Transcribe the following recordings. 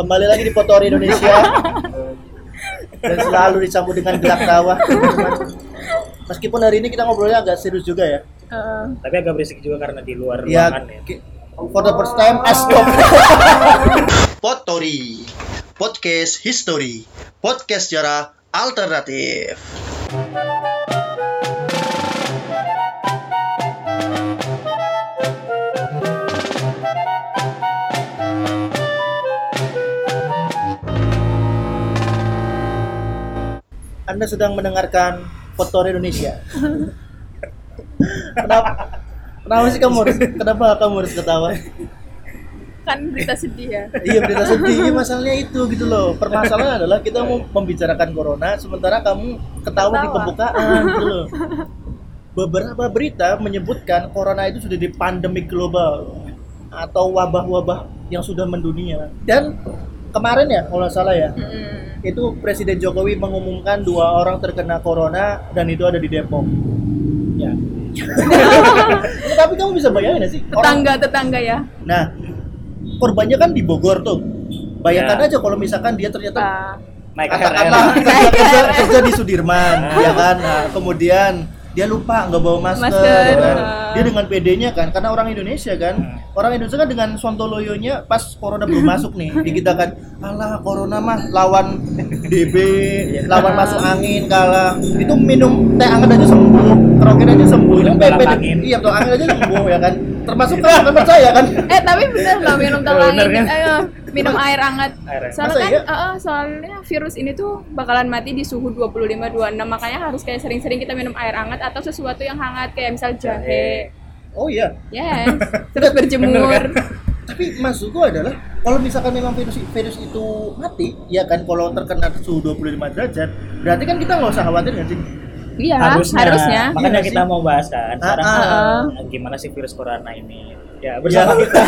Kembali lagi di Potori Indonesia. Dan selalu disambut dengan gelak tawa. Meskipun hari ini kita ngobrolnya agak serius juga ya. Heeh. Tapi agak berisik juga karena di luar Ya, ruangan ya. for the first time, stop. Potori, podcast history, podcast sejarah alternatif. Anda sedang mendengarkan Potori Indonesia. kenapa? Kenapa sih kamu harus? Kenapa kamu harus ketawa? Kan berita sedih ya. iya berita sedih Iya, masalahnya itu gitu loh permasalahan adalah kita mau membicarakan corona sementara kamu ketawa, di Ketawa. pembukaan gitu loh beberapa berita menyebutkan corona itu sudah di pandemi global atau wabah-wabah yang sudah mendunia dan kemarin ya kalau nggak salah ya Mm-mm. itu Presiden Jokowi mengumumkan dua orang terkena corona dan itu ada di Depok Ya. tapi kamu bisa bayangin sih orang Tetangga-tetangga ya. Nah, korbannya kan di Bogor tuh. Bayangkan Ya. aja kalau misalkan dia ternyata Ah, Naik katakanlah kerja, kerja, kerja di Sudirman, ya kan. Nah, kemudian dia lupa nggak bawa masker, Masker, ya kan? ah. dia dengan PD-nya kan, karena orang Indonesia kan, Hmm. Orang Indonesia kan dengan sontoloyonya pas corona belum masuk nih, di kita kan, alah corona mah lawan DB, lawan masuk angin kalah, itu minum teh anget aja sembuh, keroket aja sembuh, itu Minum PP, angin. iya tolak angin aja sembuh ya kan, termasuk kan kan percaya kan, Eh tapi bener loh minum Bener telangin, kan? ayo minum air hangat. Soalnya kan, iya? eh, soalnya virus ini tuh bakalan mati di suhu 25-26 makanya harus kayak sering-sering kita minum air hangat atau sesuatu yang hangat kayak misal jahe. Oh iya, Yes. Terus berjemur. Bener tapi maksudku adalah kalau misalkan memang virus virus itu mati ya kan kalau terkena suhu 25 derajat berarti kan kita nggak usah khawatir nggak sih Iya, harusnya, harusnya. makanya Iya kita sih. mau bahas kan sekarang Ah, ah. eh, gimana sih virus corona ini ya bersama Ya. kita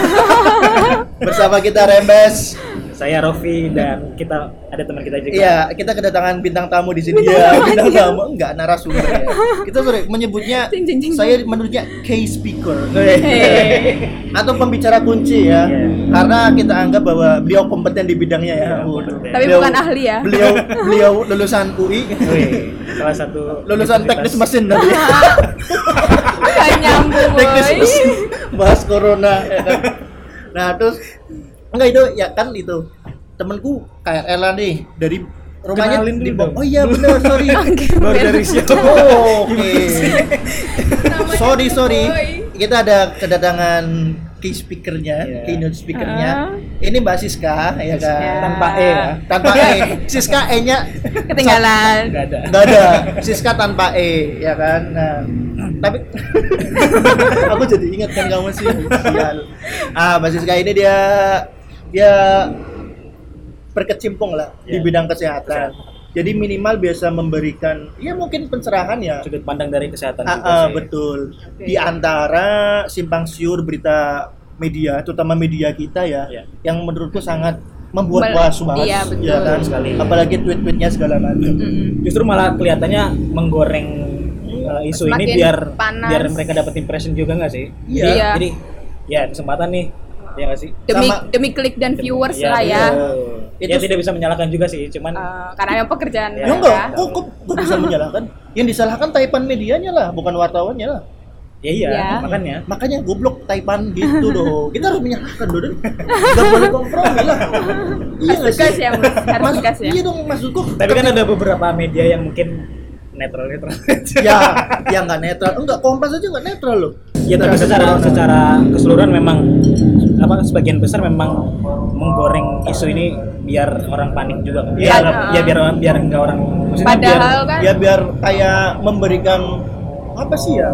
bersama kita Rembes saya Rofi dan kita ada teman kita juga iya kita kedatangan bintang tamu di sini ya bintang tamu enggak narasumber ya kita sorry menyebutnya Cing, cing, cing. saya menurutnya key speaker Hey. atau pembicara kunci ya Iya. karena kita anggap bahwa beliau kompeten di bidangnya ya Iya, Waduh. kompeten. Tapi Beliau- bukan ahli ya. beliau beliau lulusan UI Wih, salah satu lulusan teknis mesin tadi Gak nyambung, teknis mesin bahas corona ya kan. nah terus enggak itu ya kan itu. Temenku kayak Ella nih dari rumahnya Kenalin di dulu oh iya benar sorry. Baru dari siapa oh, oke. Namanya sorry sorry. Kita ada kedatangan key speakernya Iya. keynote speakernya. Ah. ini Mbak Siska ya kan? Tanpa E ya? Tanpa E. Siska E nya Ketinggalan. nggak ada. Siska tanpa E ya kan? Nah tapi aku jadi ingat kan kamu sih. Ah Mbak Siska ini dia dia berkecimpung lah di Ya. bidang kesehatan jadi minimal biasa memberikan ya mungkin pencerahan ya sudut pandang dari kesehatan Ah, juga ah, sih. betul di antara simpang siur berita media terutama media kita ya Ya. yang menurutku sangat membuat Mel- was-was iya, betul. ya kan Sekali. apalagi tweet-tweetnya segala macam Mm-mm. justru malah kelihatannya menggoreng uh, isu Semakin ini biar panas. biar mereka dapat impression juga nggak sih? Iya. Iya. jadi ya kesempatan nih ya nggak sih? Demi Sama- demi klik dan viewers Iya, lah ya. betul. Itu- Ya tidak bisa menyalahkan juga sih, cuman Eh, karena yang pekerjaan Ya, Ya enggak, mereka. kok, kok, kok bisa menyalahkan? Yang disalahkan taipan medianya lah, bukan wartawannya lah. ya iya Iya. makanya Makanya goblok taipan gitu dong. Kita harus menyalahkan dong. Dan. Gak boleh kompromi lah. Iya nggak sih? ya, Mas. Harus Mas- ya. Iya dong maksudku. tapi kan ada beberapa media yang mungkin netral netral ya, ya nggak netral. Enggak kompas aja nggak netral loh. ya tapi secara secara keseluruhan memang apa sebagian besar memang menggoreng isu ini biar orang panik juga kan. Iya. ya, ya biar biar enggak orang maksudnya Padahal biar, kan Ya biar kayak memberikan apa sih ya?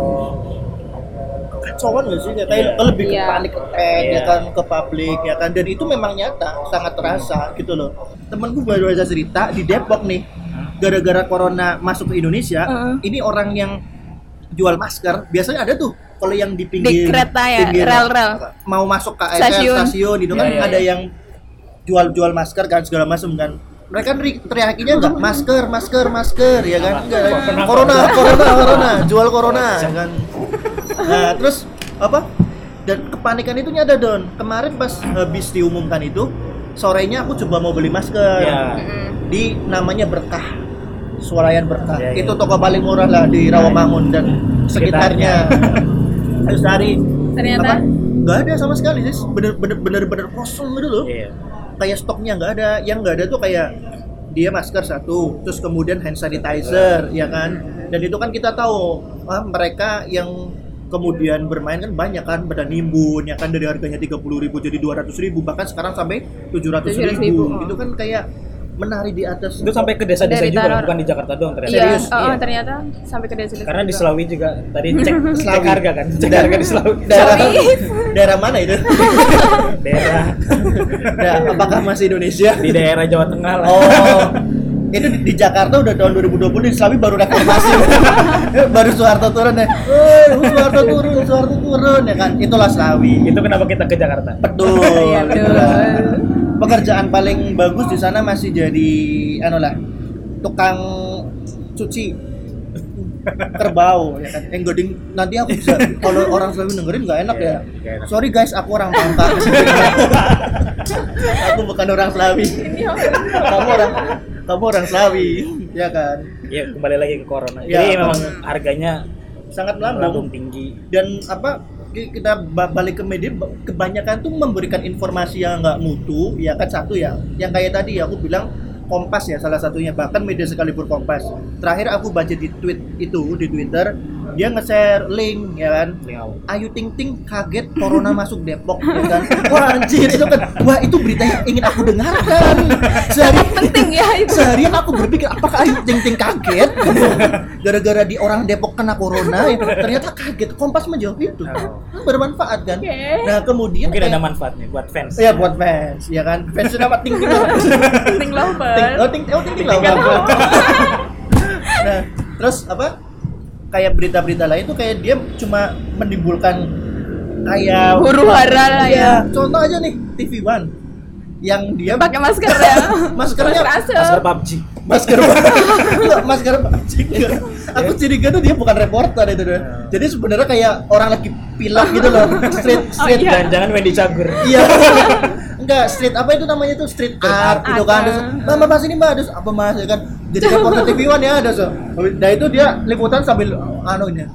Kacauan nggak sih? Kayak Iya. lebih ke Iya. panik attack Iya. ya kan ke publik ya kan dan itu memang nyata sangat terasa gitu loh. Temenku baru aja cerita di Depok nih gara-gara corona masuk ke Indonesia, Heeh. ini orang yang jual masker biasanya ada tuh kalau yang di pinggir Di kereta ya, pinggir rel-rel. mau masuk ke Stasiun. stasiun, itu kan Iya, iya, ada yang jual-jual masker kan segala macam kan. Mereka ri- teriakinya enggak masker masker masker ya kan? Enggak corona corona corona jual corona ya kan? Nah terus apa? Dan kepanikan itu ada don. Kemarin pas habis diumumkan itu sorenya aku coba mau beli masker. Ya. Mm-mm. di namanya berkah swalayan berkah. Ya, ya. itu toko paling murah lah di Rawamangun dan sekitarnya harus cari Ternyata nggak ada sama sekali sih bener bener bener bener kosong gitu loh. Iya. kayak stoknya nggak ada. Yang nggak ada tuh kayak dia masker satu terus kemudian hand sanitizer ya kan? Dan itu kan kita tahu ah, mereka yang kemudian bermain kan banyak kan pada nimbun ya kan? Dari harganya 30.000 jadi 200.000 bahkan sekarang sampai 700.000 700.000, oh. itu kan kayak menari di atas Itu sampai ke desa-desa Dari juga, Taror. bukan di Jakarta doang ternyata. iya, Serius? oh, oh, Iya. ternyata sampai ke desa Karena di Selawi juga tadi cek cek harga kan, cek harga di Selawi. daerah daerah mana itu Daerah Nah, apakah masih Indonesia di daerah Jawa Tengah lah. Oh, itu di, di Jakarta udah tahun 2020 di Selawi baru reformasi, baru Soeharto turun ya, Woi, Soeharto turun, Soeharto turun ya kan, itulah Selawi. Itu kenapa kita ke Jakarta? Betul. Iya, betul. itulah. Pekerjaan paling bagus di sana masih jadi, anu lah, tukang cuci kerbau ya kan. Goding nanti aku bisa kalau orang Selawi dengerin nggak enak Iya, ya. nggak enak. Sorry guys, aku orang Pangkal. aku bukan orang Selawi. kamu orang kamu orang Selawi, ya kan? Ya kembali lagi ke corona. Ya, Jadi memang harganya Sangat melambung tinggi. dan apa kita ba- balik ke media ba- kebanyakan tuh memberikan informasi yang nggak mutu ya kan satu ya. Yang kayak tadi aku bilang Kompas ya salah satunya. Bahkan media sekalipun Kompas. Terakhir aku baca di tweet itu di Twitter dia nge-share link ya kan. Ayu Ting Ting kaget corona masuk Depok ya kan? Wah anjir itu kan. Wah itu berita yang ingin aku dengarkan. Sehari penting ya itu. seharian aku berpikir apakah Ayu Ting Ting kaget? Gara-gara di orang Depok kena corona ya. Ternyata kaget. Kompas menjawab itu. Oh. bermanfaat kan? Oke. nah kemudian Mungkin ada kayak- manfaatnya buat fans. ya buat fans ya kan? Fans dapat Ting Ting penting lover Ting oh Ting oh Ting Ting lah nah terus apa kayak berita-berita lain tuh kayak dia cuma menimbulkan kayak huru hara lah ya ya. Contoh aja nih TV One. Yang dia pakai masker ya. Maskernya Masker Masker PUBG. masker masker enggak. aku curiga tuh dia bukan reporter itu deh. Jadi sebenarnya kayak orang lagi pilek gitu loh. Street street iya. Jangan-jangan Wendy Cagur. iya. Enggak street apa itu namanya tuh street art gitu kan. Terus ah. mbak mbak, mas ini mbak. Terus apa mas? Ya kan. Jadi reporter TV One ya ada so. Nah itu dia liputan sambil anunya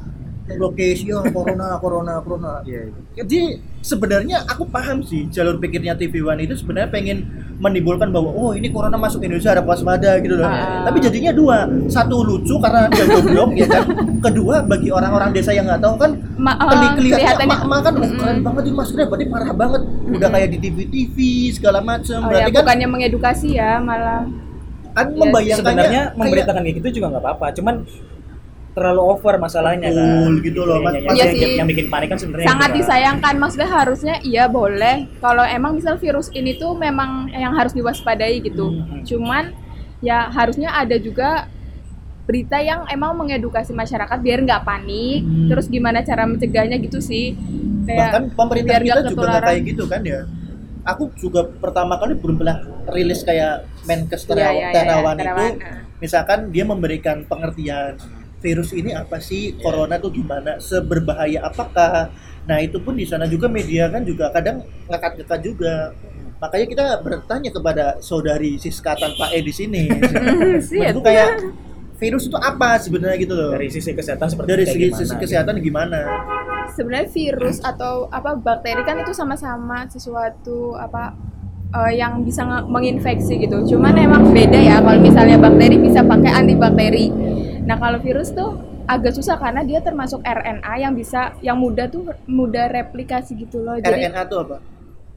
lokasi oh, corona corona corona. Iya. jadi sebenarnya aku paham sih jalur pikirnya TV One itu sebenarnya pengen menimbulkan bahwa oh ini corona masuk Indonesia ada waspada gitu loh. Ah. Tapi jadinya dua, satu lucu karena dia goblok ya kan. Kedua bagi orang-orang desa yang nggak tahu kan Ma- keli uh, kelihatannya emak-emak kan Mm-mm. keren banget ini maskernya berarti parah banget. Udah kayak di TV-TV segala macam. oh ya berarti kan bukannya mengedukasi ya malah kan ya, membayangkannya Sebenarnya kayak- memberitakan kayak gitu juga nggak apa-apa, cuman terlalu over masalahnya kan. Betul, gitu loh, Mas. Yang, Iya yang, sih. yang bikin panik kan sebenarnya sangat itu kan. disayangkan maksudnya harusnya iya boleh kalau emang misal virus ini tuh memang yang harus diwaspadai gitu Hmm. cuman ya harusnya ada juga berita yang emang mengedukasi masyarakat biar nggak panik Hmm. terus gimana cara mencegahnya gitu sih bahkan pemerintah biar kita juga nggak kayak gitu kan ya aku juga pertama kali belum pernah rilis kayak Menkes Iya, Terawan, iya, Terawan itu Terawan, nah. misalkan dia memberikan pengertian virus ini apa sih corona tuh gimana seberbahaya apakah nah itu pun di sana juga media kan juga kadang ngangkat-ngangkat juga makanya kita bertanya kepada saudari Siska tanpa E di sini Sih, Maksudku ya. kayak virus itu apa sebenarnya gitu loh dari sisi kesehatan seperti dari kayak segi, gimana, sisi gitu. kesehatan gimana sebenarnya virus atau apa bakteri kan itu sama-sama sesuatu apa eh, yang bisa menginfeksi gitu. Cuman emang beda ya kalau misalnya bakteri bisa pakai antibakteri. Nah, kalau virus tuh agak susah karena dia termasuk RNA yang bisa yang mudah tuh mudah replikasi gitu loh. Jadi RNA tuh apa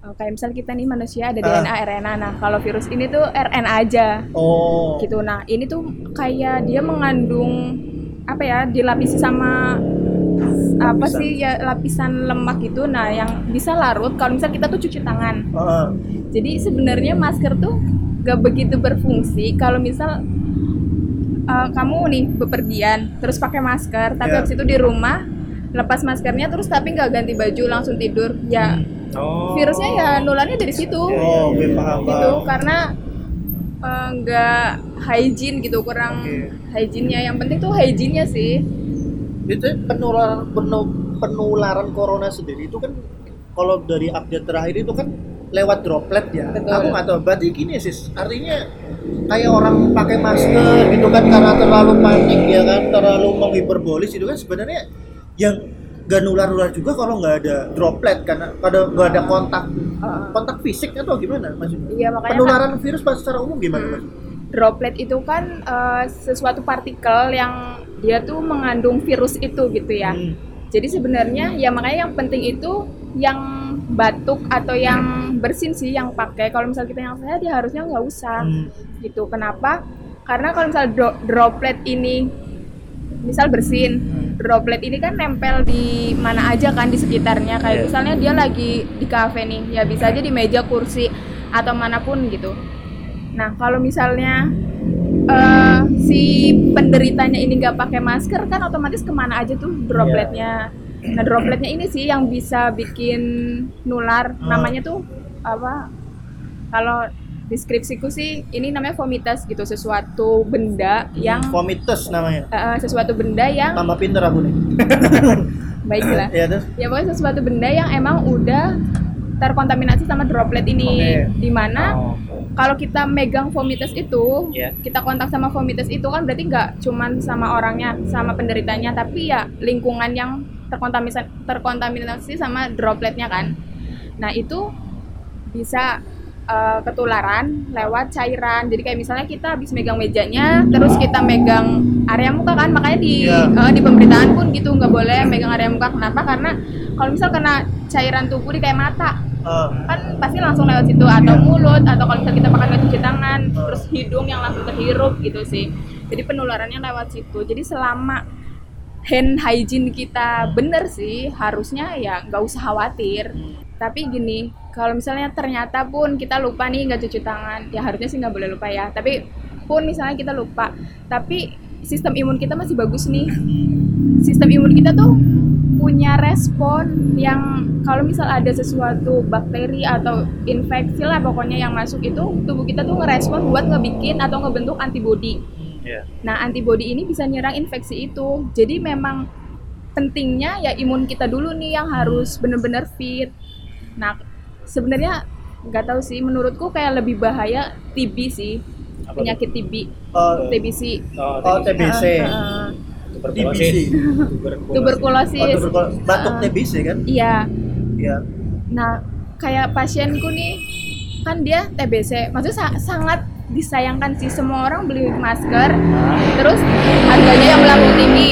eh, kayak misal kita nih manusia ada Ah. DNA, RNA. Nah, kalau virus ini tuh RNA aja oh gitu. Nah, ini tuh kayak dia mengandung apa ya, dilapisi sama apa Lapisan. sih ya lapisan lemak gitu. Nah, yang bisa larut kalau misal kita tuh cuci tangan. Heeh. Jadi sebenarnya masker tuh gak begitu berfungsi kalau misal uh, kamu nih bepergian terus pakai masker, tapi Iya. habis itu di rumah lepas maskernya terus tapi nggak ganti baju langsung tidur. Ya Oh. virusnya ya nularnya dari situ Oh, oke paham. gitu paham. karena eh, nggak hygiene gitu kurang Oke. hygiene-nya yang penting tuh hygiene-nya sih Itu penularan penu- penularan corona sendiri itu kan kalau dari update terakhir itu kan lewat droplet ya. Betul. Aku nggak tahu. Berarti gini sis, artinya kayak orang pakai masker gitu kan karena terlalu panik ya kan, terlalu menghiperbolis itu kan sebenarnya yang gak nular-nular juga kalau nggak ada droplet karena kalau nggak ada kontak kontak fisik atau gimana maksudnya? Iya makanya kan Penularan virus pas secara umum gimana Hmm. maksudnya? droplet itu kan eh, sesuatu partikel yang dia tuh mengandung virus itu gitu ya. Hmm. Jadi sebenarnya ya makanya yang penting itu yang batuk atau yang bersin sih yang pakai. Kalau misalnya kita yang sehat ya harusnya nggak usah Hmm. gitu. Kenapa? Karena kalau misalnya dro- droplet ini misal bersin, droplet ini kan nempel di mana aja kan di sekitarnya. Kayak Iya. misalnya dia lagi di kafe nih, ya bisa aja di meja, kursi atau mana pun gitu. Nah kalau misalnya eh, si penderitanya ini nggak pakai masker kan otomatis ke mana aja tuh dropletnya. Nah dropletnya ini sih yang bisa bikin nular. Oh. Namanya tuh apa? Kalau deskripsiku sih ini namanya vomitas gitu, sesuatu benda yang Vomitus namanya. eh, sesuatu benda yang Tambah pinter aku nih. baiklah. Ya terus. Ya pokoknya sesuatu benda yang emang udah terkontaminasi sama droplet ini, Oke. di mana Oh, kalau kita megang vomitus itu, Iya. kita kontak sama vomitus itu kan berarti nggak cuman sama orangnya, sama penderitanya, tapi ya lingkungan yang terkontaminasi terkontaminasi sama dropletnya kan. Nah itu bisa eh, ketularan lewat cairan. Jadi kayak misalnya kita habis megang mejanya, terus kita megang area muka kan, makanya di Iya. eh, di pemberitaan pun gitu nggak boleh megang area muka. Kenapa? Karena kalau misal kena cairan tubuh di kayak mata, eh, kan pasti langsung lewat situ atau Iya. mulut atau kalau misalnya kita pakai nggak cuci tangan terus hidung yang langsung terhirup gitu sih jadi penularannya lewat situ jadi selama hand hygiene kita. Bener sih harusnya ya nggak usah khawatir. Tapi gini kalau misalnya ternyata pun kita lupa nih nggak cuci tangan ya harusnya sih nggak boleh lupa ya. Tapi pun misalnya kita lupa tapi sistem imun kita masih bagus nih. Sistem imun kita tuh punya respon yang kalau misal ada sesuatu bakteri atau infeksi lah pokoknya yang masuk itu tubuh kita tuh ngerespon buat ngebikin atau ngebentuk antibodi. Iya. Nah antibodi ini bisa nyerang infeksi itu. Jadi memang pentingnya ya imun kita dulu nih yang harus bener-bener fit. Nah sebenarnya nggak tahu sih menurutku kayak lebih bahaya TB sih Apa penyakit TB oh, TBC. Oh, oh, TBC. Ah, ah. tuberkulosis. TBC. Tuberkulosis. Tuberkulosis. Oh, tuberkulosis. Batuk Ah. TBC kan? Iya. Iya. Nah, kayak pasienku nih kan dia TBC, maksudnya sa- sangat disayangkan sih semua orang beli masker, terus harganya yang melambung tinggi.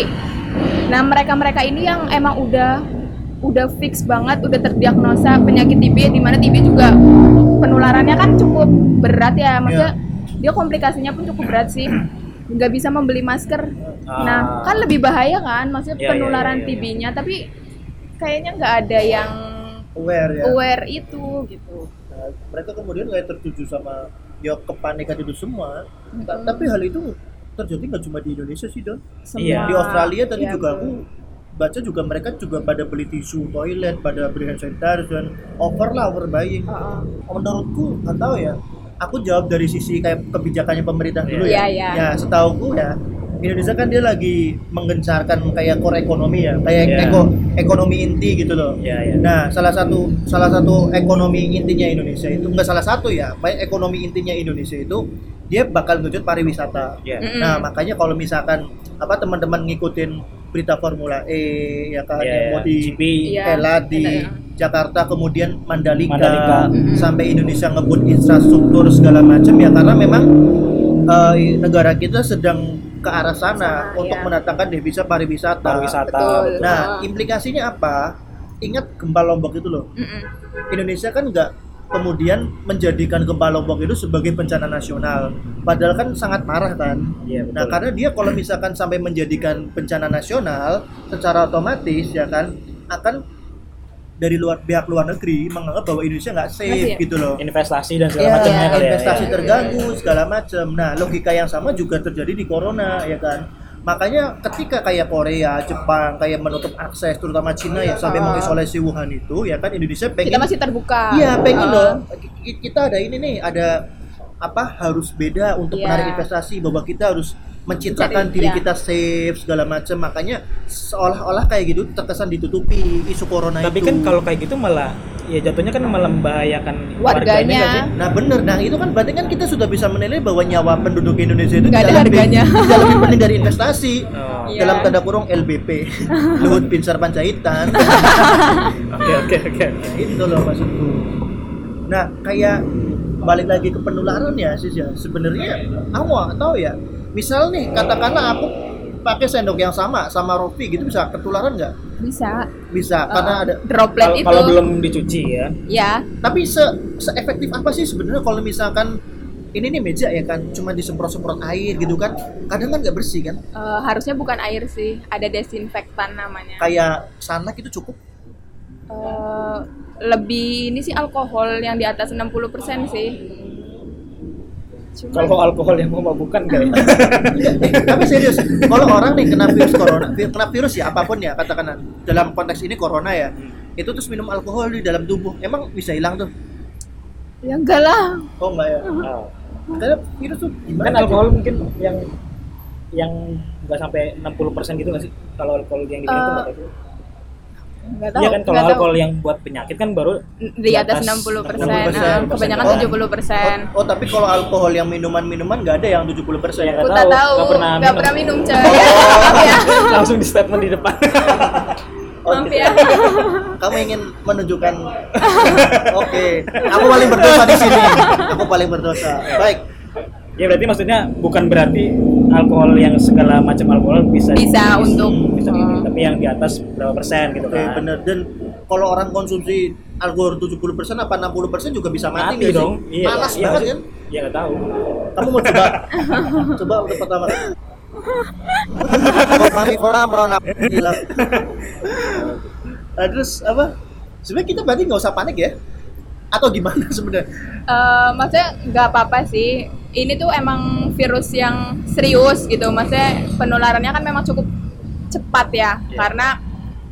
Nah, mereka-mereka ini yang emang udah udah fix banget, udah terdiagnosa penyakit TB, di mana TB juga penularannya kan cukup berat ya, maksudnya dia komplikasinya pun cukup berat sih, nggak bisa membeli masker. Nah, Ah. kan lebih bahaya kan, maksudnya Iya, iya, penularan iya, iya. TB-nya, tapi kayaknya nggak ada yang Aware ya. aware itu gitu. Nah, mereka kemudian kayak tertuju sama ya kepanikan itu semua. Ta- Mm-mm. Tapi hal itu terjadi nggak cuma di Indonesia sih Don. Iya. Di Australia tadi Iya, juga aku baca juga mereka juga pada beli tisu toilet, pada beli hand sanitizer dan over lah overbuying. Heeh. Menurutku nggak tahu ya. Aku jawab dari sisi kayak kebijakannya pemerintah dulu Iya, ya. iya. Ya setauku ya Indonesia kan dia lagi menggencarkan kayak core ekonomi ya, kayak Iya. eko, ekonomi inti gitu loh. Iya, iya. Nah, salah satu salah satu ekonomi intinya Indonesia itu enggak salah satu ya, baik ekonomi intinya Indonesia itu dia bakal ngejut pariwisata. Iya. Mm-mm. Nah, makanya kalau misalkan apa teman-teman ngikutin berita Formula E ya kan Iya, yang mau di GP. Ela di Iya. Jakarta kemudian Mandalika, Mandalika. Mm-mm. sampai Indonesia ngebut infrastruktur segala macam ya karena memang eh, negara kita sedang ke arah sana Sana, untuk iya. mendatangkan devisa pariwisata. Pariwisata. Betul. Nah, Ah. implikasinya apa? Ingat gempa Lombok itu loh. Mm-mm. Indonesia kan nggak kemudian menjadikan gempa Lombok itu sebagai bencana nasional. Padahal kan sangat parah kan. Iya, betul. Nah, karena dia kalau misalkan sampai menjadikan bencana nasional, secara otomatis ya kan akan dari luar pihak luar negeri menganggap bahwa Indonesia nggak safe Masih ya? gitu loh. investasi dan segala Ya, macamnya kali ya. investasi ya. terganggu segala macam. Nah, logika yang sama juga terjadi di corona ya kan. Makanya ketika kayak Korea, Jepang kayak menutup akses terutama Cina ya sampai mengisolasi Wuhan itu ya kan Indonesia pengen Kita masih terbuka. Iya, pengen loh. Ki- Kita ada ini nih, ada apa harus beda untuk Iya. menarik investasi bahwa kita harus mencitrakan Jadi, diri ya. kita safe segala macam makanya seolah-olah kayak gitu terkesan ditutupi isu corona Tapi itu kan kalau kayak gitu malah ya jatuhnya kan malah membahayakan Warganya. sih? Nah bener, nah itu kan berarti kan kita sudah bisa menilai bahwa nyawa penduduk Indonesia itu tidak lebih- harganya. tidak lebih penting dari investasi. Oh. Iya. Dalam tanda kurung LBP, Luhut Binsar Panjaitan. Oke oke oke. itu loh maksudku. Nah kayak balik lagi ke penularan ya sis ya. Sebenarnya aku nggak tahu ya. Misal nih katakanlah aku pakai sendok yang sama sama Rofi gitu bisa ketularan nggak? bisa Bisa karena Uh, ada. droplet Kalau itu kalau belum dicuci ya. ya Tapi se efektif apa sih sebenarnya kalau misalkan ini nih meja ya kan cuma disemprot-semprot air gitu kan kadang kan nggak bersih kan eh, harusnya bukan air sih ada desinfektan namanya kayak sanak itu cukup Eh, lebih ini sih alkohol yang di atas 60% sih Cuma Kalau alkohol yang memabukkan enggak ya? Eh, tapi serius kalau orang nih kena virus corona kena virus ya apa pun ya katakan dalam konteks ini corona ya itu terus minum alkohol di dalam tubuh emang bisa hilang tuh ya enggak lah oh enggak ya Oh. karena virus tuh gimana Kan alkohol mungkin yang yang nggak sampai 60% gitu nggak sih? Kalau alkohol yang diminum nggak tahu. Enggak tahu Iya kan kalau nggak tahu. alkohol yang buat penyakit kan baru di atas 60%, 60%. ah, kebanyakan Oh. 70%. oh, oh, tapi kalau alkohol yang minuman-minuman nggak ada yang 70% persen Ya, Aku nggak tahu, tahu, nggak pernah nggak minum. pernah minum coy. Maaf ya, langsung di statement di depan. maaf ya. kamu ingin menunjukkan oke aku paling berdosa di sini aku paling berdosa baik ya berarti maksudnya bukan berarti alkohol yang segala macam alkohol bisa Bisa untuk- bisa oh. tapi yang di atas berapa persen gitu kan. bener dan kalau orang konsumsi alkohol 70% apa 60% juga bisa mati, Mati nggak sih? dong. Iya. Panas iya, banget kan? Iya nggak tahu. Kamu mau coba? coba untuk pertama. Kami orang orang gila. Nah, terus apa? Sebenarnya kita berarti nggak usah panik ya? Atau gimana sebenarnya? Eh, maksudnya nggak apa-apa sih. Ini tuh emang virus yang serius gitu. Maksudnya penularannya kan memang cukup cepat ya, Iya. karena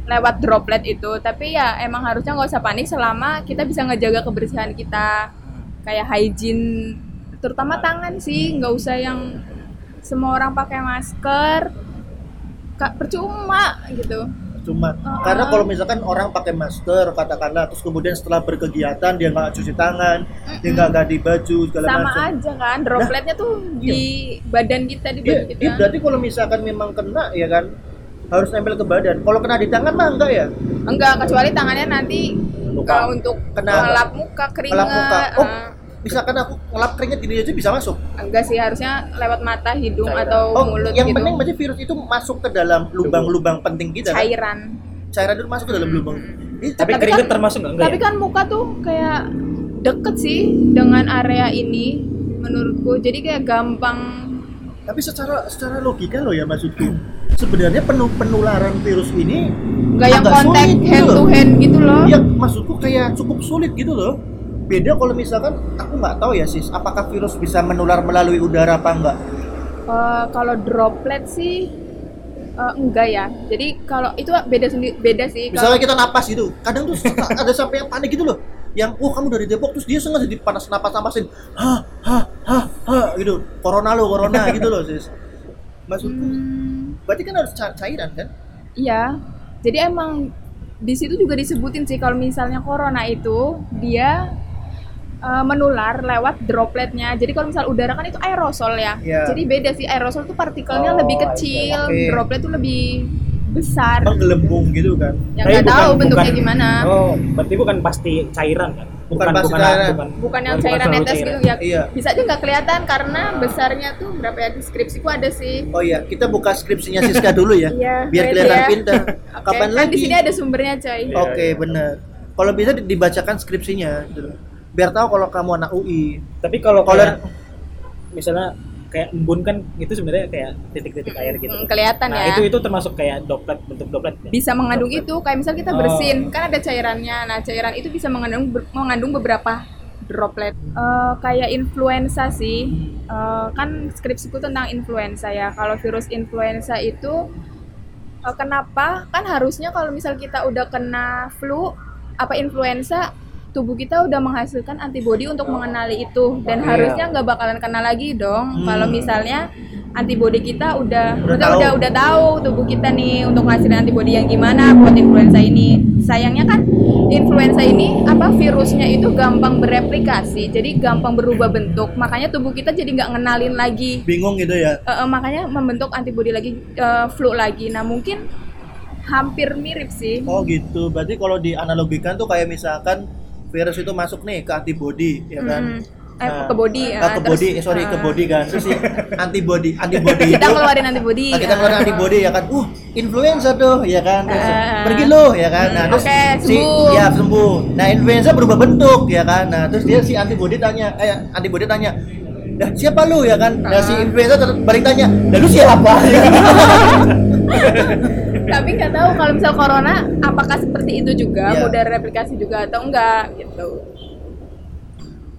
lewat droplet itu. Tapi ya emang harusnya nggak usah panik selama kita bisa ngejaga kebersihan kita, kayak hygiene, terutama tangan sih. Nggak usah yang semua orang pakai masker, percuma gitu. Cuma Uh-uh. karena kalau misalkan orang pakai masker katakanlah terus kemudian setelah berkegiatan dia nggak cuci tangan, dia nggak ganti baju segala sama macam. aja kan dropletnya tuh di badan kita di Dia, badan kita dia berarti kalau misalkan memang kena ya kan harus nempel ke badan. Kalau kena di tangan mah enggak ya? enggak kecuali tangannya nanti Luka. uh, untuk Kena- ngelap muka keringat muka. Oh, uh, misalkan aku ngelap keringet gini aja bisa masuk. enggak sih harusnya lewat mata hidung Cairan. atau Oh, mulut yang gitu penting berarti virus itu masuk ke dalam lubang-lubang penting kita. kan? cairan Cairan itu masuk ke dalam lubang. Ini Tapi Tapi keringet kan- termasuk nggak? Enggak tapi ya? kan muka tuh kayak deket sih dengan area ini menurutku jadi kayak gampang tapi secara secara logika loh ya maksudku. Sebenarnya penuh penularan virus ini enggak yang kontak gitu hand to hand gitu loh Iya, maksudku kayak cukup sulit gitu loh. Beda kalau misalkan aku nggak tahu ya sis, apakah virus bisa menular melalui udara apa enggak? Eh, kalau droplet sih eh, enggak ya jadi kalau itu beda sendiri beda sih kalau Misalnya kita napas gitu, kadang tuh ada sampai yang panik gitu loh. Yang, oh kamu dari Depok terus dia sengaja dipanas napas napasin, ha ha ha ha gitu, corona lo corona gitu loh sis. Maksudku, Hmm, berarti kan harus ca- cairan kan? Iya, jadi emang di situ juga disebutin sih kalau misalnya corona itu dia uh, menular lewat dropletnya. Jadi kalau misal udara kan itu aerosol ya. Iya. Jadi beda sih aerosol tuh partikelnya Oh, lebih kecil, oke. droplet tuh lebih besar. Menggelembung gitu kan? Yang nggak tahu bukan- bentuknya bukan- gimana. Oh, berarti bukan pasti cairan kan? Bukan pasti cairan. Bukan yang cairan selalu netes cairan. gitu ya. Iya. Bisa aja nggak kelihatan karena besarnya tuh berapa ya di skripsiku ada sih. Oh iya, kita buka skripsinya Siska dulu ya, Iya, biar kelihatan ya. pintar. Oke, Kapan kan lagi? di sini ada sumbernya coy. Iya. Oke, benar. Kalau bisa di- dibacakan skripsinya, gitu. Biar tahu kalau kamu anak UI. Tapi kalau Kalau- kayak misalnya kayak embun kan itu sebenarnya kayak titik-titik air gitu. Mm, kelihatan nah, ya. itu itu termasuk kayak droplet bentuk droplet ya? bisa mengandung Droplet. itu kayak misal kita Oh. bersin kan ada cairannya nah cairan itu bisa mengandung mengandung beberapa droplet Eh, kayak influenza sih Eh, kan skripsiku tentang influenza ya kalau virus influenza itu eh, kenapa kan harusnya kalau misal kita udah kena flu apa influenza tubuh kita udah menghasilkan antibodi untuk mengenali itu dan Iya. harusnya nggak bakalan kena lagi dong Hmm. kalau misalnya antibody kita udah Udah udah tahu. udah udah tahu tubuh kita nih untuk ngasilin antibody yang gimana buat influenza ini. Sayangnya kan influenza ini apa virusnya itu gampang bereplikasi, jadi gampang berubah bentuk. Makanya tubuh kita jadi nggak ngenalin lagi. bingung gitu ya Eh, eh, makanya membentuk antibody lagi eh, flu lagi. Nah mungkin hampir mirip sih. oh gitu berarti kalau dianalogikan tuh kayak misalkan virus itu masuk nih ke antibody ya kan Mm-mm. Eh, Nah, ke body ya. ah, ke body terus, eh, sorry ke eh, body kan terus si antibody antibody Kita itu ngeluarin antibody. Nah, kita eh. keluarin antibody ya kan uh influenza tuh ya kan terus, Ah. pergi lo ya kan nah Hmm, terus oke, si sembuh. ya sembuh nah influenza berubah bentuk ya kan nah terus dia si antibody tanya eh antibody tanya Dah siapa lu ya kan? Nah si Ah. influenza balik tanya, "Dah lu siapa?" Tapi nggak tahu kalau misal corona apakah seperti itu juga, Iya. mudah replikasi juga atau enggak gitu.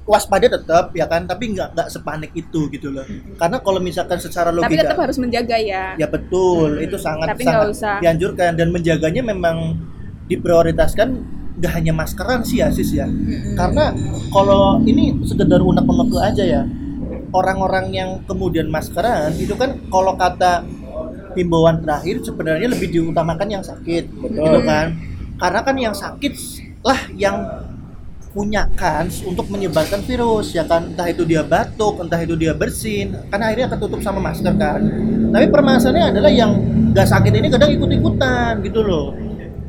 Waspada tetap ya kan, tapi nggak nggak sepanik itu gitu loh. Karena kalau misalkan secara Tapi logika tetap harus menjaga ya. Ya betul, itu sangat Tapi sangat usah. dianjurkan dan menjaganya memang diprioritaskan nggak hanya maskeran sih ya sis ya. Karena kalau ini sekedar unek-unek aja ya, orang-orang yang kemudian maskeran itu kan kalau kata himbauan terakhir sebenarnya lebih diutamakan yang sakit, gitu kan? Karena kan yang sakit lah yang punya kans untuk menyebarkan virus ya kan? Entah itu dia batuk entah itu dia bersin karena akhirnya ketutup sama masker kan? Tapi permasalahannya adalah yang gak sakit ini kadang ikut-ikutan gitu loh.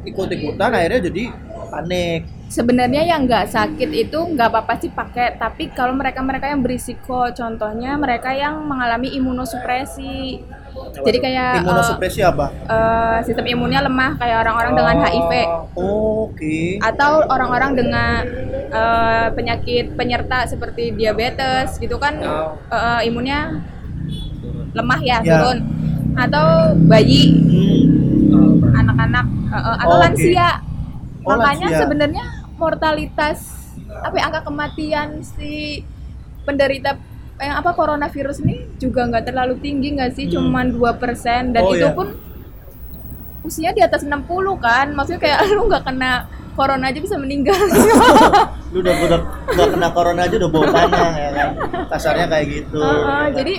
Ikut-ikutan akhirnya jadi panik Sebenarnya yang nggak sakit itu nggak apa-apa sih pakai, tapi kalau mereka-mereka yang berisiko, contohnya mereka yang mengalami imunosupresi. Jadi kayak eh, imunosupresi apa? eh, sistem imunnya lemah kayak orang-orang dengan HIV Oh, oke. Atau orang-orang dengan eh, penyakit penyerta seperti diabetes gitu kan Oh. eh, imunnya lemah ya, Ya. turun. Atau bayi. Hmm. anak-anak eh, atau Oh, lansia. Oh, makanya sebenarnya mortalitas apa ya, angka kematian si penderita eh, apa coronavirus ini juga nggak terlalu tinggi nggak sih Hmm. cuman 2% dan Oh, itu ya. pun usia di atas 60 kan maksudnya kayak lu nggak kena corona aja bisa meninggal lu udah udah nggak kena corona aja udah bawa panah ya kan kasarnya kayak gitu Heeh, ya kan? jadi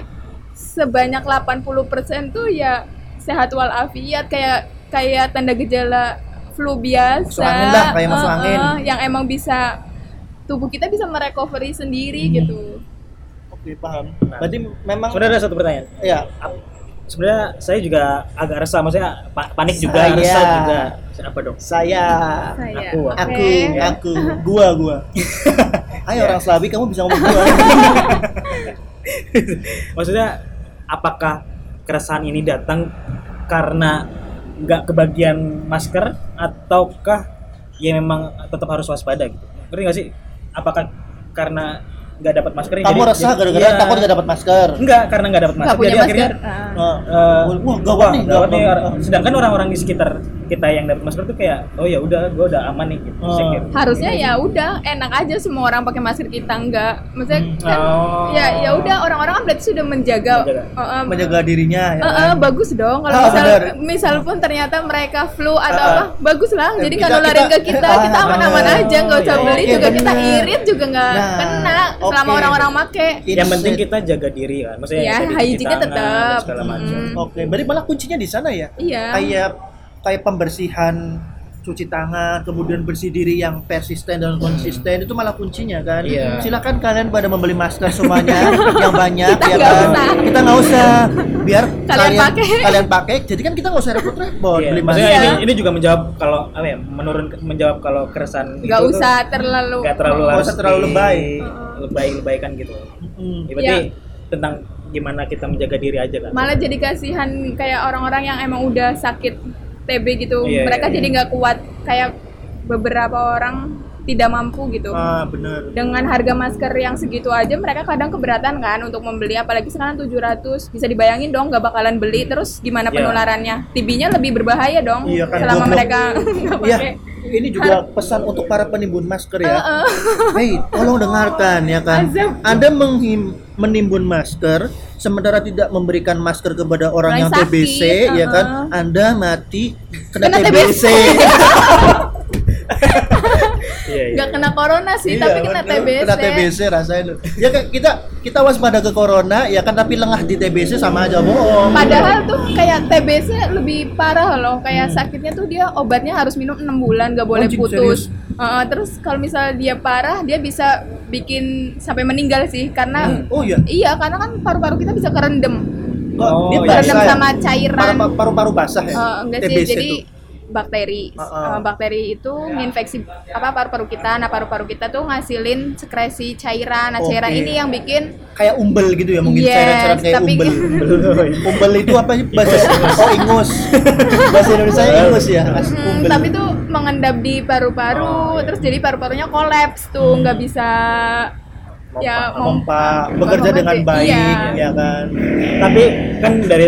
sebanyak 80% tuh ya sehat walafiat kayak kayak tanda gejala flu biasa. Masuk angin lah, kayak masuk Heeh, angin. yang emang bisa tubuh kita bisa merecovery sendiri Hmm. gitu. oke paham berarti memang Sebenarnya ada satu pertanyaan. ya Sebenarnya saya juga agak resah, maksudnya pa- panik juga, Saya. resah juga. Siapa dong? saya Saya. Aku, oke. aku aku gua gua ayo orang Slawi kamu bisa ngomong gua Maksudnya apakah keresahan ini datang karena nggak kebagian masker ataukah ya memang tetap harus waspada gitu? Ngerti nggak sih? Apakah karena nggak dapat masker kamu resah gara-gara takut gak dapat masker Enggak, karena nggak dapat masker. Nggak jadi masker. akhirnya. Nah, eh, wah gawat nih gawat nih. gawat. Sedangkan orang-orang di sekitar kita yang dapat masker tuh kayak, oh ya udah, gue udah aman nih gitu. Oh. Secure. Harusnya ya udah enak aja semua orang pakai masker kita enggak. Maksudnya kan Oh. ya ya udah orang-orang kan berarti sudah menjaga Menjaga. Heeh, menjaga dirinya ya Eh, kan? eh, bagus dong kalau Ah, misal benar. misal pun ternyata mereka flu atau Ah, ah. apa bagus lah Eh, jadi kita- kalau nularin kita- ke kita ah, kita aman-aman aja nggak usah Oh, beli iya, juga kita benar. irit juga nggak Nah, kena selama oke. orang-orang make It's Yang penting it. kita jaga diri kan. Maksudnya Ya, tangan tetap. dan segala macam. Mm. Oke, berarti malah kuncinya di sana ya? iya Kayak kayak pembersihan cuci tangan, kemudian bersih diri yang persisten dan konsisten itu malah kuncinya kan. Iya. Silakan kalian pada membeli masker semuanya yang banyak Kita ya nggak kan. usah. Kita nggak usah. Biar Kalian pakai. Kalian pakai. Jadi kan kita nggak usah repot-repot Iya, beli masker. ini, ini juga menjawab kalau apa ya menurun menjawab kalau keresahan nggak tuh usah terlalu nggak terlalu Nggak usah terlalu lebay. lebay lebaikan gitu Mm. ya, berarti Iya. tentang gimana kita menjaga diri aja kan malah jadi kasihan kayak orang-orang yang emang udah sakit TB gitu. Iya, mereka iya, jadi nggak kuat. Kayak beberapa orang tidak mampu gitu. Ah, bener. dengan harga masker yang segitu aja mereka kadang keberatan kan untuk membeli. Apalagi sekarang 700 bisa dibayangin dong nggak bakalan beli. Terus gimana Iya. penularannya? TB-nya lebih berbahaya dong Iya kan, selama goblok. mereka nggak Iya, pakai ini juga pesan untuk para penimbun masker ya. Heeh. Hei, tolong dengarkan ya kan. Azab. Anda menghim, menimbun masker sementara tidak memberikan masker kepada orang Orang yang sakit, TBC ya kan. Anda mati kena, Kena TBC. Iya, Iya, iya. nggak kena corona sih tapi kena. TBC Kena TBC rasain. Ya kan kita kita waspada ke corona ya kan tapi lengah di TBC sama aja bohong. Padahal tuh kayak TBC lebih parah loh, kayak sakitnya tuh dia obatnya harus minum 6 bulan, nggak boleh Anjing, putus. Heeh, terus kalau misalnya dia parah, dia bisa bikin sampai meninggal sih, karena Hmm. Oh iya. iya karena kan paru-paru kita bisa kerendam, Kok Oh, dia iya. basah kerendam ya? sama cairan. Paru- paru-paru basah ya. Eh, enggak sih, TBC jadi tuh. Bakteri, Heeh. Eh, bakteri itu nginfeksi apa paru-paru kita. Nah paru-paru kita tuh ngasilin sekresi cairan. Nah cairan Oke. ini yang bikin kayak umbel gitu ya mungkin Yes, cairan-cairan kayak tapi- umbel. umbel itu apa sih bahasa oh ingus. Bahasa Indonesia ingus ya. Hmm, umbel. tapi tuh mengendap di paru-paru, Oh, iya. terus jadi paru-parunya kolaps tuh, nggak bisa ya Pompa, bekerja pompa dengan baik Iya. ya kan. Tapi kan dari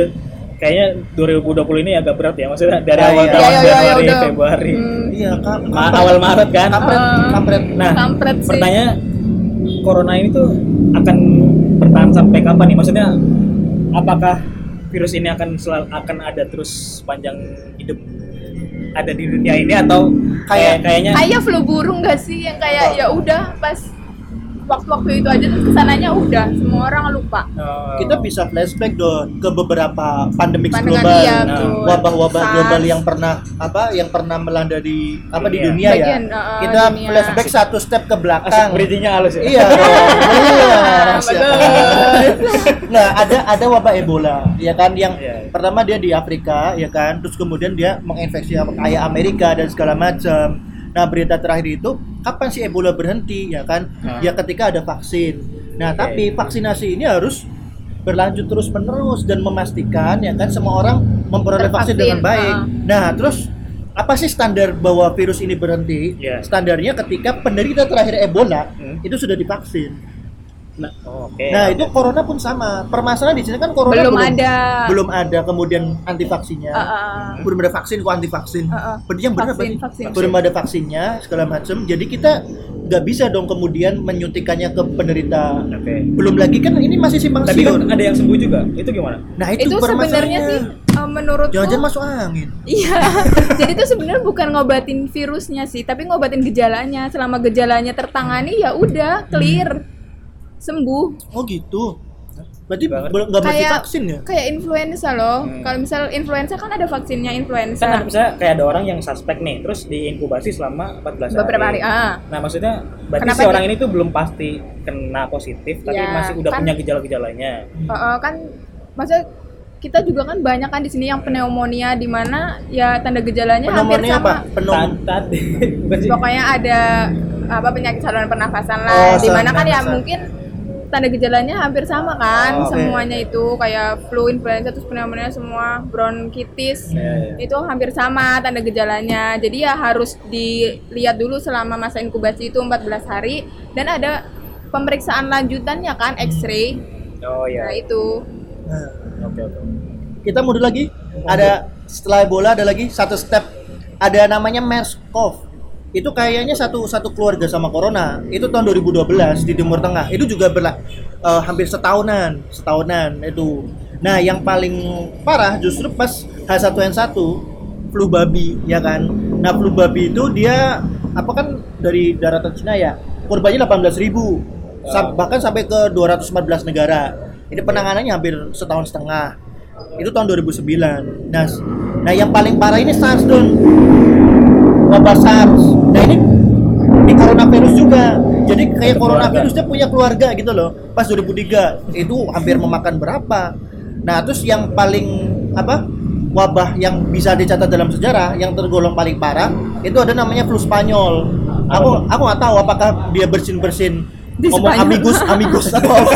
kayaknya 2020 ini agak berat ya maksudnya dari Ah, awal iya. tahun Iya, iya, iya, Januari udah. Februari Hmm, Iya, kan. Ma- awal Maret kan Kampret, Ah. kampret. nah kampret sih. pertanyaan corona ini tuh akan bertahan sampai kapan nih maksudnya apakah virus ini akan selalu akan ada terus panjang hidup ada di dunia ini atau kayak Kayak- kayaknya kayak flu burung gak sih yang kayak ya udah pas waktu-waktu itu aja terus ke sananya udah semua orang lupa Oh. Kita bisa flashback dong ke beberapa pandemik Pandangan global. iya, Nah, wabah-wabah SARS. global yang pernah apa yang pernah melanda di apa di Dunia. dunia ya. Bagian, uh, Kita dunia. flashback satu step ke belakang. bridgingnya halus ya Iya, iya. Nah, ada ada wabah Ebola, ya kan yang Iya, iya. pertama dia di Afrika, ya kan, terus kemudian dia menginfeksi kayak Amerika dan segala macam. Nah, berita terakhir itu kapan sih Ebola berhenti, ya kan? Nah. Ya ketika ada vaksin. Nah, Oke. tapi vaksinasi ini harus berlanjut terus menerus dan memastikan ya kan semua orang memperoleh vaksin dengan baik. ah. Nah, terus apa sih standar bahwa virus ini berhenti? Iya. Standarnya ketika penderita terakhir Ebola Hmm. itu sudah divaksin. Nah, oh, oke Nah, itu corona pun sama. Permasalahan di sini kan corona belum, ada belum ada kemudian anti vaksinnya. Uh, uh, Belum ada vaksin kok anti vaksin. uh, uh. Yang benar apa Vaksin, vaksin. Belum ada vaksinnya segala macam. Jadi kita nggak bisa dong kemudian menyuntikannya ke penderita. oke Belum lagi kan ini masih simpang tapi kan ada yang sembuh juga itu gimana Nah, itu, itu sebenarnya sih uh, menurutku Jangan-jangan masuk angin. Iya, jadi itu sebenarnya bukan ngobatin virusnya sih, tapi ngobatin gejalanya. Selama gejalanya tertangani ya udah clear, sembuh. Oh gitu. Berarti nggak mesti Kayak vaksin ya? kayak influenza loh. Hmm. Kalau misal influenza kan ada vaksinnya influenza. kan ada misalnya kayak ada orang yang suspek nih terus diinkubasi selama 14 hari Beberapa hari. Ah, nah maksudnya berarti Kenapa si orang ini tuh belum pasti kena positif tapi Ya, masih udah kan- punya gejala-gejalanya uh, uh, kan maksudnya kita juga kan banyak kan di sini yang pneumonia di mana ya tanda gejalanya hampir Pneumonia apa? sama. Sih Pokoknya ada apa penyakit saluran pernafasan Oh, lah, di saluran mana kan ya mungkin tanda gejalanya hampir sama kan Oh, oke. semuanya itu kayak flu influenza terus pneumonia semua bronkitis Ya, ya. itu hampir sama tanda gejalanya jadi ya harus dilihat dulu selama masa inkubasi itu 14 hari dan ada pemeriksaan lanjutannya kan X-ray oh nah ya itu Nah, oke oke kita mundur lagi. Ada setelah Ebola ada lagi satu step. Ada namanya MERS-CoV. Itu kayaknya satu satu keluarga sama corona. Itu tahun 2012 di Timur Tengah. Itu juga berla eh, hampir setahunan, setahunan itu. Nah, yang paling parah justru pas H1N1 flu babi ya kan. Nah, flu babi itu dia apa kan dari daratan Cina ya. Korbannya 18.000. Sam- bahkan sampai ke 214 negara. Ini penanganannya hampir setahun setengah. Itu tahun 2009. Nah, nah yang paling parah ini SARS don. Wabah SARS. Nah ini di coronavirus juga. Jadi kayak coronavirus dia punya keluarga gitu loh. Pas 2003 itu hampir memakan berapa? Nah terus yang paling apa? Wabah yang bisa dicatat dalam sejarah yang tergolong paling parah itu ada namanya flu Spanyol. Aku aku nggak tahu apakah dia bersin bersin Di ngomong Spanyol. amigos amigos atau apa.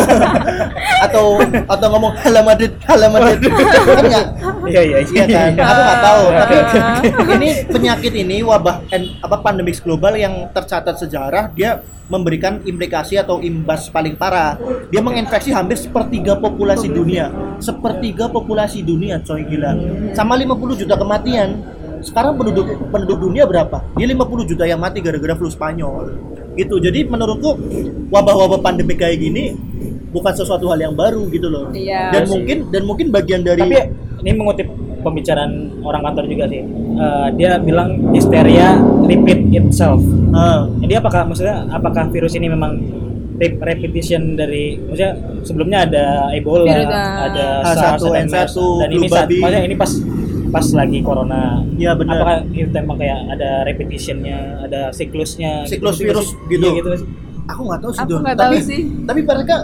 atau atau ngomong halamadit halamadit kan nggak iya iya Iya kan, aku nggak tahu. Tapi Ah. ini penyakit ini wabah en- apa pandemik global yang tercatat sejarah dia memberikan implikasi atau imbas paling parah. Dia menginfeksi hampir sepertiga populasi dunia. Sepertiga populasi dunia, coy gila. Sama 50 juta kematian. Sekarang penduduk penduduk dunia berapa? Dia 50 juta yang mati gara-gara flu Spanyol. Gitu. Jadi menurutku wabah-wabah pandemik kayak gini bukan sesuatu hal yang baru gitu loh. Iya Dan sih. mungkin dan mungkin bagian dari tapi ini mengutip pembicaraan orang kantor juga sih Eh, dia bilang hysteria repeat itself Ah. Jadi apakah maksudnya apakah virus ini memang re- repetition dari maksudnya sebelumnya ada Ebola, Virus, ah. ada H1N1, SARS, ada MERS, dan ini saat maksudnya ini pas pas lagi corona. Iya, benar. Apakah itu emang kayak ada repetitionnya, ada siklusnya, Siklus gitu, virus gitu. Iya, gitu sih. Aku nggak tahu sih Aku nggak tapi tahu sih. tapi mereka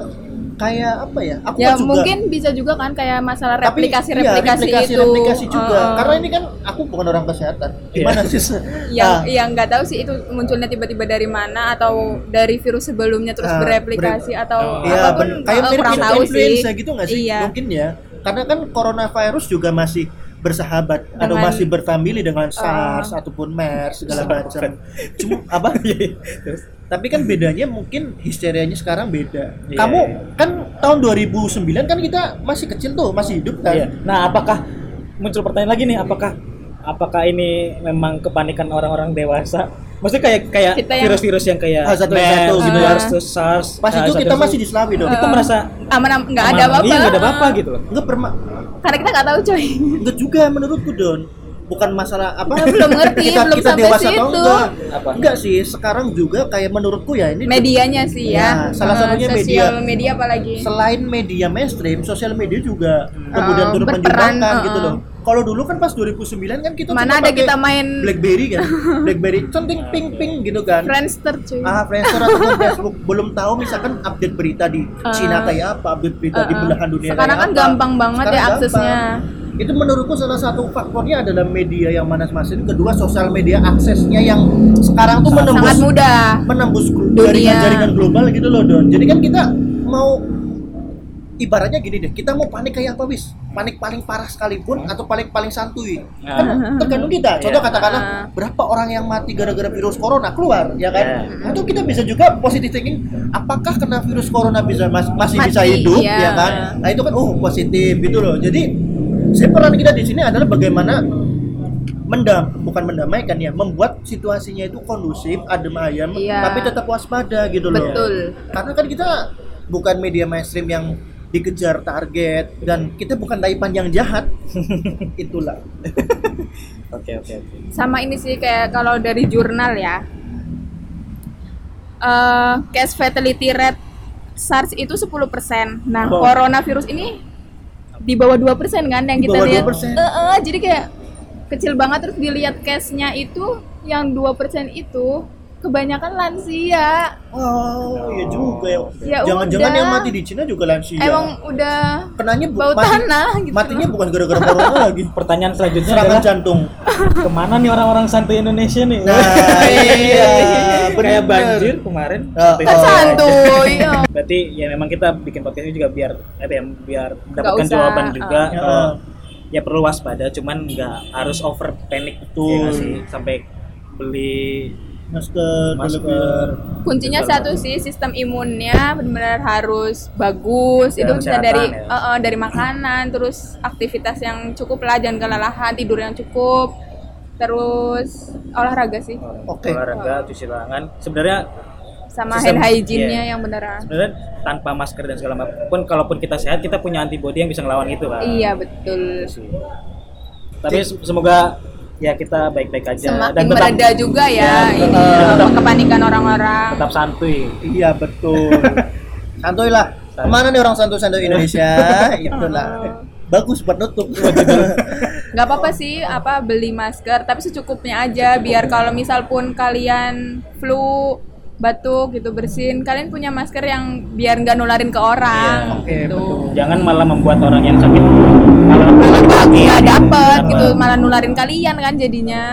kayak apa ya? Aku ya kan juga mungkin bisa juga kan kayak masalah Tapi, replikasi iya, replikasi, replikasi, itu replikasi juga. Uh, Karena ini kan aku bukan orang kesehatan. Gimana sih? yang Ah, yang nggak tahu sih itu munculnya tiba-tiba dari mana atau dari virus sebelumnya terus Ah, bereplikasi ber- atau Oh. Iya, apa pun ben- kayak uh, mirip kurang tahu sih influenza gitu nggak sih? iya Mungkin ya. Karena kan coronavirus juga masih bersahabat atau Dengan- masih berfamili dengan SARS ataupun MERS segala macam. Cuma apa? Terus Tapi kan bedanya mungkin histerianya sekarang beda. Iya, Kamu kan tahun 2009 kan kita masih kecil tuh, masih hidup kan? Iya. Nah, apakah muncul pertanyaan lagi nih, apakah apakah ini memang kepanikan orang-orang dewasa? Maksudnya kayak kayak Kita yang- virus-virus yang kayak H1N1 MERS, gitu MERS, ya. terus SARS. Pas itu H1N1, kita masih di Slawi dong. kita merasa aman am- nggak ada apa-apa Iya, nggak ada apa-apa gitu loh. Enggak pernah karena kita nggak tahu coy enggak juga menurutku Don. Bukan masalah apa? Kita belum ngerti, kita, belum kita sampai dewasa atau situ. enggak. Apa? Enggak sih, sekarang juga kayak menurutku ya ini medianya sih Ya, ya, salah Uh, satunya sosial media. media apalagi selain media mainstream, sosial media juga kemudian Uh, turut menyumbangkan uh, gitu uh. loh. Kalau dulu kan pas 2009 kan kita mana ada kita main BlackBerry kan, BlackBerry centing ping ping gitu kan. Friendster cuy Ah, Friendster ataupun Facebook belum tahu misalkan update berita di Uh, Cina kayak apa, update berita di uh, uh. belahan dunia Sekarang kayak kan apa. gampang banget ya Sekarang aksesnya. gampang. Itu menurutku salah satu faktornya adalah media yang manas-masin, kedua sosial media aksesnya yang sekarang tuh menembus sangat mudah menembus jaringan-jaringan global gitu loh Don. Jadi kan kita mau ibaratnya gini deh, kita mau panik kayak apa wis? Panik paling parah sekalipun atau paling paling santuy. Kan tergantung kita. Contoh Iya. katakanlah Ah. berapa orang yang mati gara-gara virus corona keluar, ya kan? Atau kita bisa juga positive thinking, apakah kena virus corona bisa mas- masih bisa Mati, hidup, iya. ya kan? Nah itu kan oh positif gitu loh. Jadi saya peran kita di sini adalah bagaimana mendam bukan mendamaikan ya membuat situasinya itu kondusif adem ayem Iya. tapi tetap waspada gitu loh Betul. karena kan kita bukan media mainstream yang dikejar target dan kita bukan taipan yang jahat itulah Oke, oke, oke. sama ini sih kayak kalau dari jurnal ya eh case fatality rate SARS itu 10%. Nah, Oh. coronavirus ini di bawah 2% kan yang Di kita lihat. 2%. Eh, eh, jadi kayak kecil banget terus dilihat case-nya itu yang 2% itu kebanyakan lansia. oh ya juga ya Ya jangan-jangan yang mati di Cina juga lansia Emang udah kenanya bu- bau mati- tanah gitu. matinya bukan gara-gara corona lagi Pertanyaan selanjutnya serangan adalah jantung ke mana nih orang-orang santai Indonesia nih? nah iya Kayak bener. banjir kemarin. Oh, oh. santuy. ya. Berarti ya memang kita bikin podcast ini juga biar apa ya, biar mendapatkan jawaban uh. juga. Ya. kalau ya perlu waspada, cuman nggak harus over panic Betul. ya nggak sih sampai beli masker masker. kuncinya satu sih sistem imunnya benar-benar harus bagus Ya, itu bisa dari ya. eh, eh, dari makanan terus aktivitas yang cukup lah jangan kelelahan tidur yang cukup terus olahraga sih Oke. olahraga, cuci tangan. Sebenarnya sama Sistem- hand hygiene-nya iya. yang beneran sebenarnya tanpa masker dan segala macam pun kalaupun kita sehat kita punya antibody yang bisa ngelawan itu kan. iya betul sih. Tapi se- semoga ya kita baik-baik aja semakin tetap, mereda juga ya, Ya, ini tetap- apa, kepanikan orang-orang tetap santuy. Iya betul. Santuy lah. Ke mana nih orang santuy-santuy Indonesia? Itulah. Bagus buat nutup. nggak apa-apa sih apa beli masker tapi secukupnya aja biar kalau misal pun kalian flu batuk gitu bersin kalian punya masker yang biar nggak nularin ke orang Iya, oke, gitu. betul. Jangan malah membuat orang yang sakit malah nggak dapet Jangan gitu malah- nularin kalian kan jadinya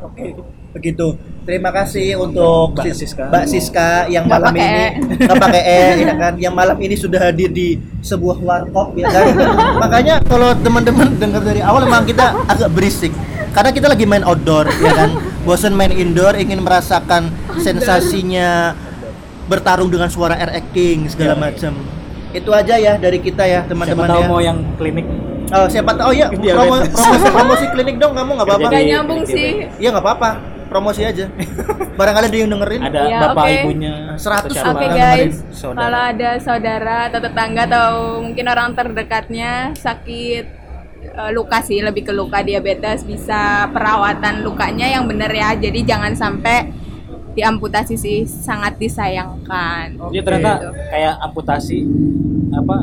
Oke. Begitu. Terima kasih untuk Mbak Sis- Siska. Mbak Siska yang malam ini E. nggak pakai E ya kan, yang malam ini sudah hadir di sebuah warkop ya kan. Makanya kalau teman-teman dengar dari awal memang kita agak berisik karena kita lagi main outdoor ya kan. Bosan main indoor, ingin merasakan sensasinya bertarung dengan suara air acting segala Iya. macam. Itu aja ya dari kita ya Siapa teman-teman tahu ya. mau yang klinik Oh, siapa tahu oh ya promo, promosi, promosi klinik dong kamu nggak apa-apa. Nggak nyambung Jadi- sih Iya nggak apa-apa, promosi aja. Barangkali ada yang dengerin. ada Ya, bapak oke. ibunya 100 atau Oke siapa. guys, Saudara. kalau ada saudara atau tetangga atau mungkin orang terdekatnya sakit eh, luka sih, lebih ke luka diabetes bisa perawatan lukanya yang bener ya. Jadi jangan sampai diamputasi sih sangat disayangkan. Jadi ternyata Gitu. kayak amputasi apa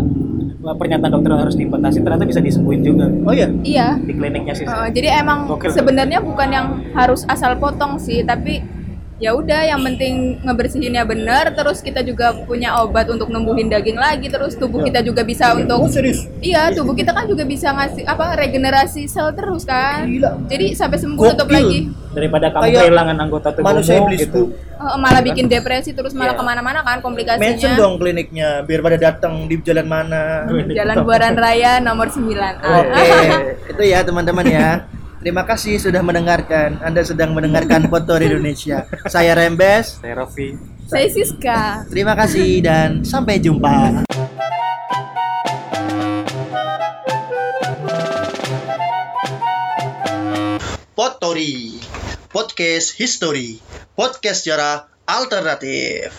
pernyataan dokter harus diamputasi ternyata bisa disembuhin juga Oh iya. Iya. di kliniknya sih. Uh, jadi emang Gokil. sebenarnya bukan yang harus asal potong sih, tapi ya udah yang penting ngebersihinnya bener, terus kita juga punya obat untuk numbuhin daging lagi, terus tubuh Ya. kita juga bisa Oh untuk serius? iya tubuh kita kan juga bisa ngasih apa regenerasi sel terus kan. Gila. Jadi sampai sembuh Gokil. lagi. Daripada kamu Kayak kehilangan anggota tubuhmu Manusia iblis gitu. tuh. Uh, malah bikin depresi terus malah Iya. ke mana-mana kan komplikasinya. Mention dong kliniknya biar pada datang di jalan mana. Jalan Buaran Raya nomor 9 Oke, itu ya teman-teman ya. Terima kasih sudah mendengarkan. Anda sedang mendengarkan Foto Indonesia. Saya Rembes. Saya Raffi. Saya Siska. Terima kasih dan sampai jumpa. Potori Podcast History Podcast sejarah alternatif